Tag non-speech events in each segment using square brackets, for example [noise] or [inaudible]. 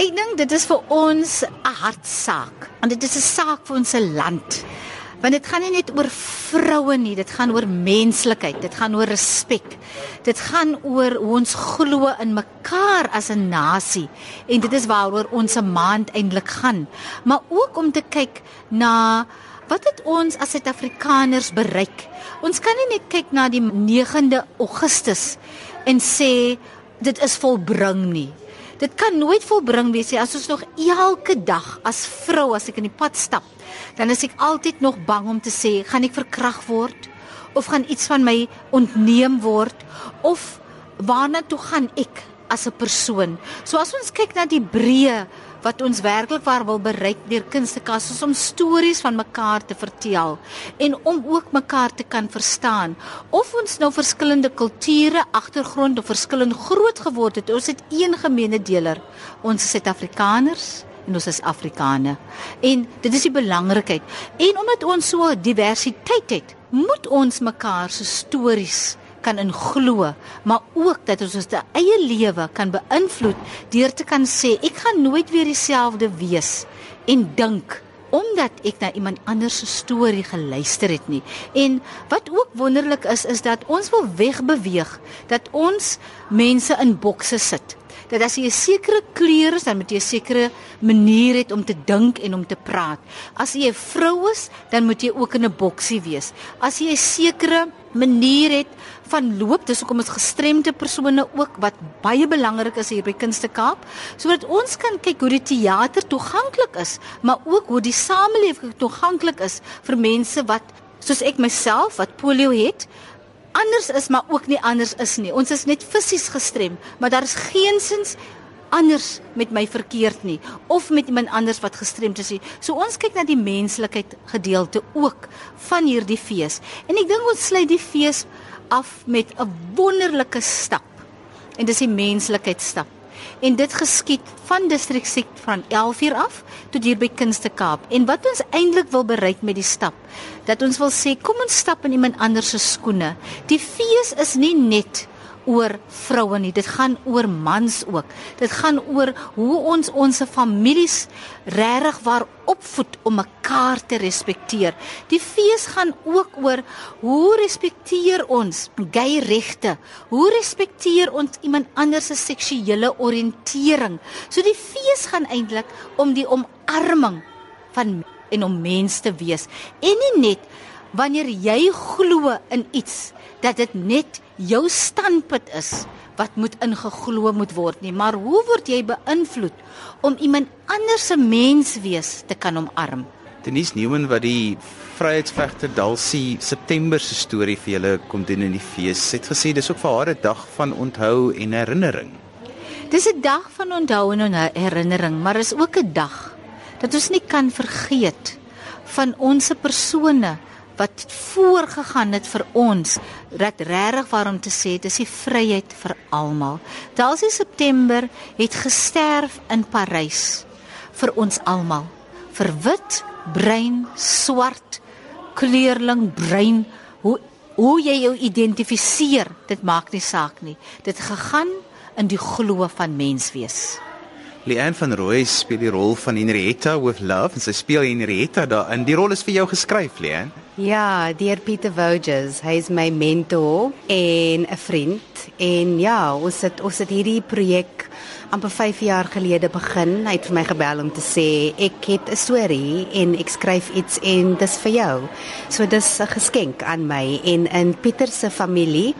Ek dink dit is vir ons 'n hartsaak. En dit is 'n saak vir ons land. Want dit gaan nie net oor vroue nie, dit gaan oor menslikheid, dit gaan oor respek. Dit gaan oor hoe ons glo in mekaar as 'n nasie en dit is waaroor ons se maand eintlik gaan. Maar ook om te kyk na wat het ons as Suid-Afrikaners bereik. Ons kan nie net kyk na die 9de Augustus en sê dit is volbring nie. Dit kan nooit volbring wees as ons nog elke dag as vrou as ek in die pad stap, dan is ek altyd nog bang om te sê, gaan ek verkragt word? Of gaan iets van my ontneem word? Of waarna toe gaan ek as 'n persoon? So as ons kyk na die breë wat ons werklik waar wil bereik deur kunstekas om stories van mekaar te vertel en om ook mekaar te kan verstaan. Of ons nou verskillende kulture, agtergrond of verskillend groot geword het ons het een gemeene deler. Ons is Suid-Afrikaners en ons is Afrikane en dit is die belangrikheid. En omdat ons so diversiteit het moet ons mekaar se stories kan inglo, maar ook dat ons ons eie lewe kan beïnvloed deur te kan sê ek gaan nooit weer dieselfde wees en dink omdat ek na iemand anders se storie geluister het nie. En wat ook wonderlik is is dat ons wil wegbeweeg dat ons mense in bokse sit dat as jy 'n sekere kleur is, dan moet jy 'n sekere manier hê om te dink en om te praat. As jy 'n vrou is, dan moet jy ook in 'n boksie wees. As jy 'n sekere manier het van loop, dis hoekom ons gestremde persone ook wat baie belangrik is hier by Kunste Kaap, sodat ons kan kyk hoe die teater toeganklik is, maar ook hoe die samelewing toeganklik is vir mense wat soos ek myself wat polio het, anders is maar ook nie anders is nie. Ons is net fisies gestrem, maar daar is geensins anders met my verkeerd nie of met iemand anders wat gestremd is nie. So ons kyk na die menslikheid gedeelte ook van hierdie fees. En ek dink ons sluit die fees af met 'n wonderlike stap. En dis die menslikheidstap. En dit geskied van distrik sek van 11uur af tot hier by Kunste Kaap. En wat ons eintlik wil bereik met die stap, dat ons wil sê kom ons stap in iemand anders se skoene. Die fees is nie net oor vroue nie. Dit gaan oor mans ook. Dit gaan oor hoe ons ons families regtig waar opvoed om mekaar te respekteer. Die fees gaan ook oor hoe respekteer ons gay regte? Hoe respekteer ons iemand anders se seksuele oriëntering? So die fees gaan eintlik om die omarming van en om mens te wees. En nie net wanneer jy glo in iets dat dit net jou standpunt is wat moet ingeglo moet word nie, maar hoe word jy beïnvloed om iemand anders se menswees te kan omarm? Denise Newman wat die vryheidsvegter Dalsie September se storie vir julle kom doen in die fees, het gesê dis ook vir haar 'n dag van onthou en herinnering. Dis 'n dag van onthou en herinnering, maar is ook 'n dag dat ons nie kan vergeet van ons persone wat voorgegaan het vir ons dat regtig waarom te sê dis die vryheid vir almal. Dalsie September het gesterf in Parys vir ons almal. Vir wit, bruin, swart, kleurling, bruin, hoe hoe jy jou identifiseer, dit maak nie saak nie. Dit gegaan in die glo van menswees. Leanne van Rooi speel die rol van Henrietta with Love en sy speel Henrietta daarin. Die rol is vir jou geskryf, Leanne. Ja, deur Pieter Voges. Hy is my mentor en 'n vriend. En ja, ons het ons het hierdie projek amper 5 jaar gelede begin. Hy het vir my gebel om te sê ek het 'n storie en ek skryf iets en dis vir jou. So dis 'n geskenk aan my en in Pieter se familie.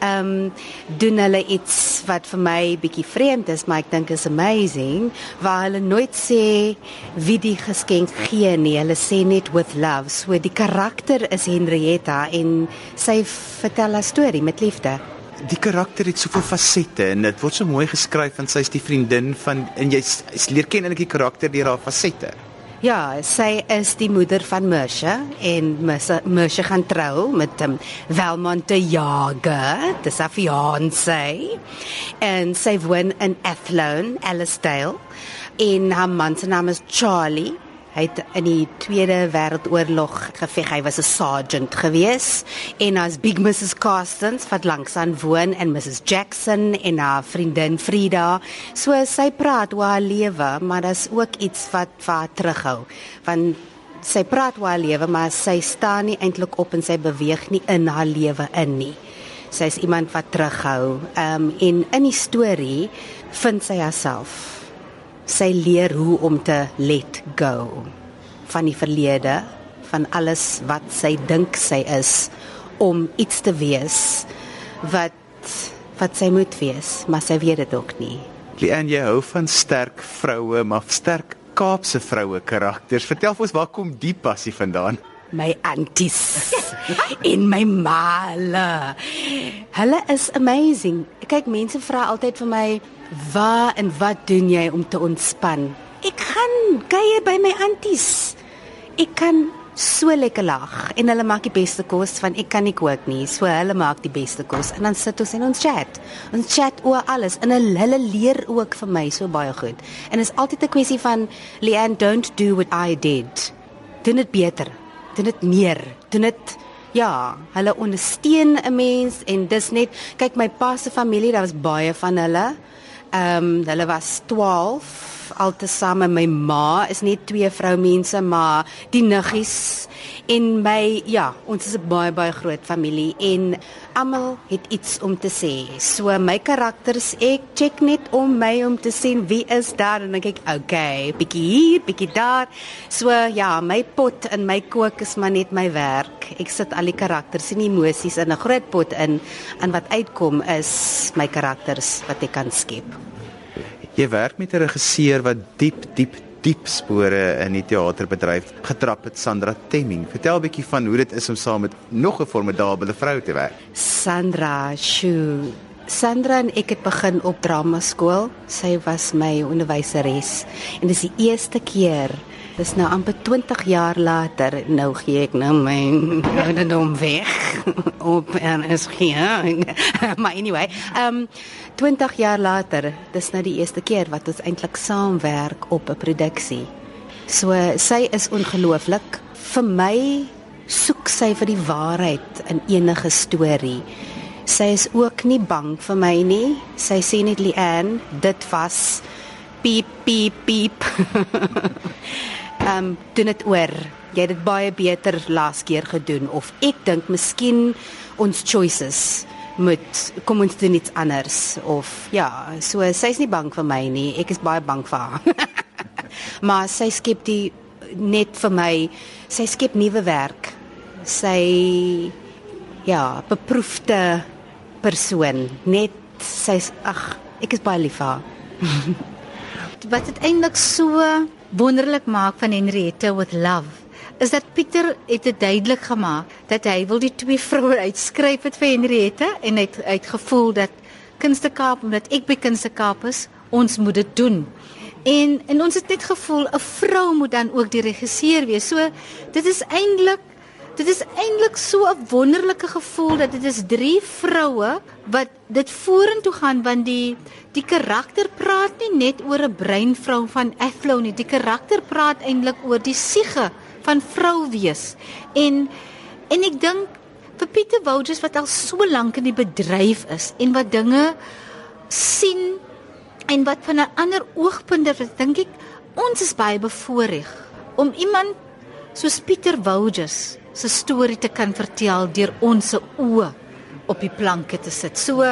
Ehm um, doen hulle iets wat vir my bietjie vreemd is, maar ek dink is amazing, waar hulle nooit sê wie die geskenk gee nie. Hulle sê net with love. So die karakter is Henrietta en sy vertel 'n storie met liefde die karakter het soveel fasette en dit word so mooi geskryf want sy is die vriendin van en jy leer ken eintlik die karakter deur haar fasette. Ja, sy is die moeder van Mersha en Mersha gaan trou met um, Velmont de Jager, dis haar fiancé. En sy woon in Athlone, Ellisdale. En haar man se naam is Charlie Hy het in die Tweede Wêreldoorlog geveg. Hy was 'n sergeant gewees en as Big Mrs Carstens wat langs aan woon en Mrs Jackson en haar vriendin Frida. So sy praat oor haar lewe, maar daar's ook iets wat vir haar terughou. Want sy praat oor haar lewe, maar sy staan nie eintlik op en sy beweeg nie in haar lewe in nie. Sy's iemand wat terughou. Ehm um, en in die storie vind sy haarself sy leer hoe om te let go van die verlede, van alles wat sy dink sy is om iets te wees wat wat sy moet wees, maar sy weet dit ook nie. Lian, jy hou van sterk vroue, maar sterk Kaapse vroue karakters. Vertel vir ons waar kom die passie vandaan? My aunties [laughs] en my maale. Hulle is amazing. Kyk, mense vra altyd vir my, Waar en wat doen jy om te ontspan? Ek gaan kuier by my aunties. Ek kan so lekker lag en hulle maak die beste kos van ek kan nie kook nie. So hulle maak die beste kos en dan sit ons en ons chat. Ons chat oor alles en hulle, hulle leer ook vir my so baie goed. En is altyd 'n kwessie van Leanne don't do what I did. Doen dit beter. Doen dit meer. Doen dit Ja, hulle ondersteun 'n mens en dis net kyk my pa se familie, daar was baie van hulle. Ehm um, hulle was 12 altesaame. My ma is net twee vroumense, maar die niggies en my ja, ons is 'n baie baie groot familie en almal het iets om te sê. So my karakters, ek check net om my om te sien wie is daar en dan kyk, okay, bietjie hier, bietjie daar. So ja, my pot en my kook is maar net my werk. Ek sit al die karakters en emosies in 'n groot pot in en wat uitkom is my karakters wat ek kan skep. Jy werk met 'n regisseur wat diep diep diep spore in die teaterbedryf getrap het Sandra Temming. Vertel 'n bietjie van hoe dit is om saam met nog 'n formidable vrou te werk. Sandra, sjoe. Sandra en ek het begin op drama skool. Sy was my onderwyseres en dis die eerste keer Dis nou amper 20 jaar later, nou gee ek nou my ouderdom weg [laughs] op en is hier. maar anyway, ehm um, 20 jaar later, dis nou die eerste keer wat ons eintlik saamwerk op 'n produksie. So sy is ongelooflik. Vir my soek sy vir die waarheid in enige storie. Sy is ook nie bang vir my nie. Sy sê net Lian, dit was piep piep piep. [laughs] ehm um, doen dit oor. Jy het dit baie beter laas keer gedoen of ek dink miskien ons choices moet kom ons doen iets anders of ja, so sy's nie bang vir my nie. Ek is baie bang vir haar. [laughs] maar sy skep die net vir my, sy skep nuwe werk. Sy ja, beproefde persoon. Net sy's ag, ek is baie lief vir haar. [laughs] Wat dit eintlik so wonderlik maak van Henriette with Love is dat Pieter het dit duidelik gemaak dat hy wil die twee vroue uitskryf het vir Henriette en hy het uitgevoel dat Kunste Kaap omdat ek by Kunste Kaap is, ons moet dit doen. En en ons het net gevoel 'n vrou moet dan ook die regisseur wees. So dit is eintlik dit is eintlik so 'n wonderlike gevoel dat dit is drie vroue wat dit vorentoe gaan want die die karakter praat nie net oor 'n breinvrou van Athlone nie. Die karakter praat eintlik oor die siege van vrou wees. En en ek dink vir Pieter Wouters wat al so lank in die bedryf is en wat dinge sien en wat van 'n ander oogpunt af dink ek ons is baie bevoordeel om iemand soos Pieter Wouters se storie te kan vertel deur ons se oë op die planke te sit. So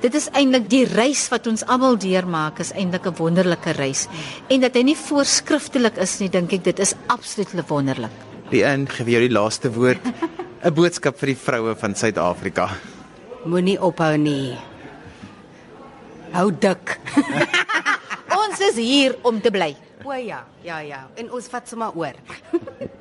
dit is eintlik die reis wat ons almal deurmaak is eintlik 'n wonderlike reis. En dat hy nie voorskriftelik is nie, dink ek dit is absoluut wonderlik. Die in gee jou die laaste woord. [laughs] 'n Boodskap vir die vroue van Suid-Afrika. Moenie ophou nie. Hou dik. [laughs] ons is hier om te bly. O ja, ja ja. En ons vat sommer oor. [laughs]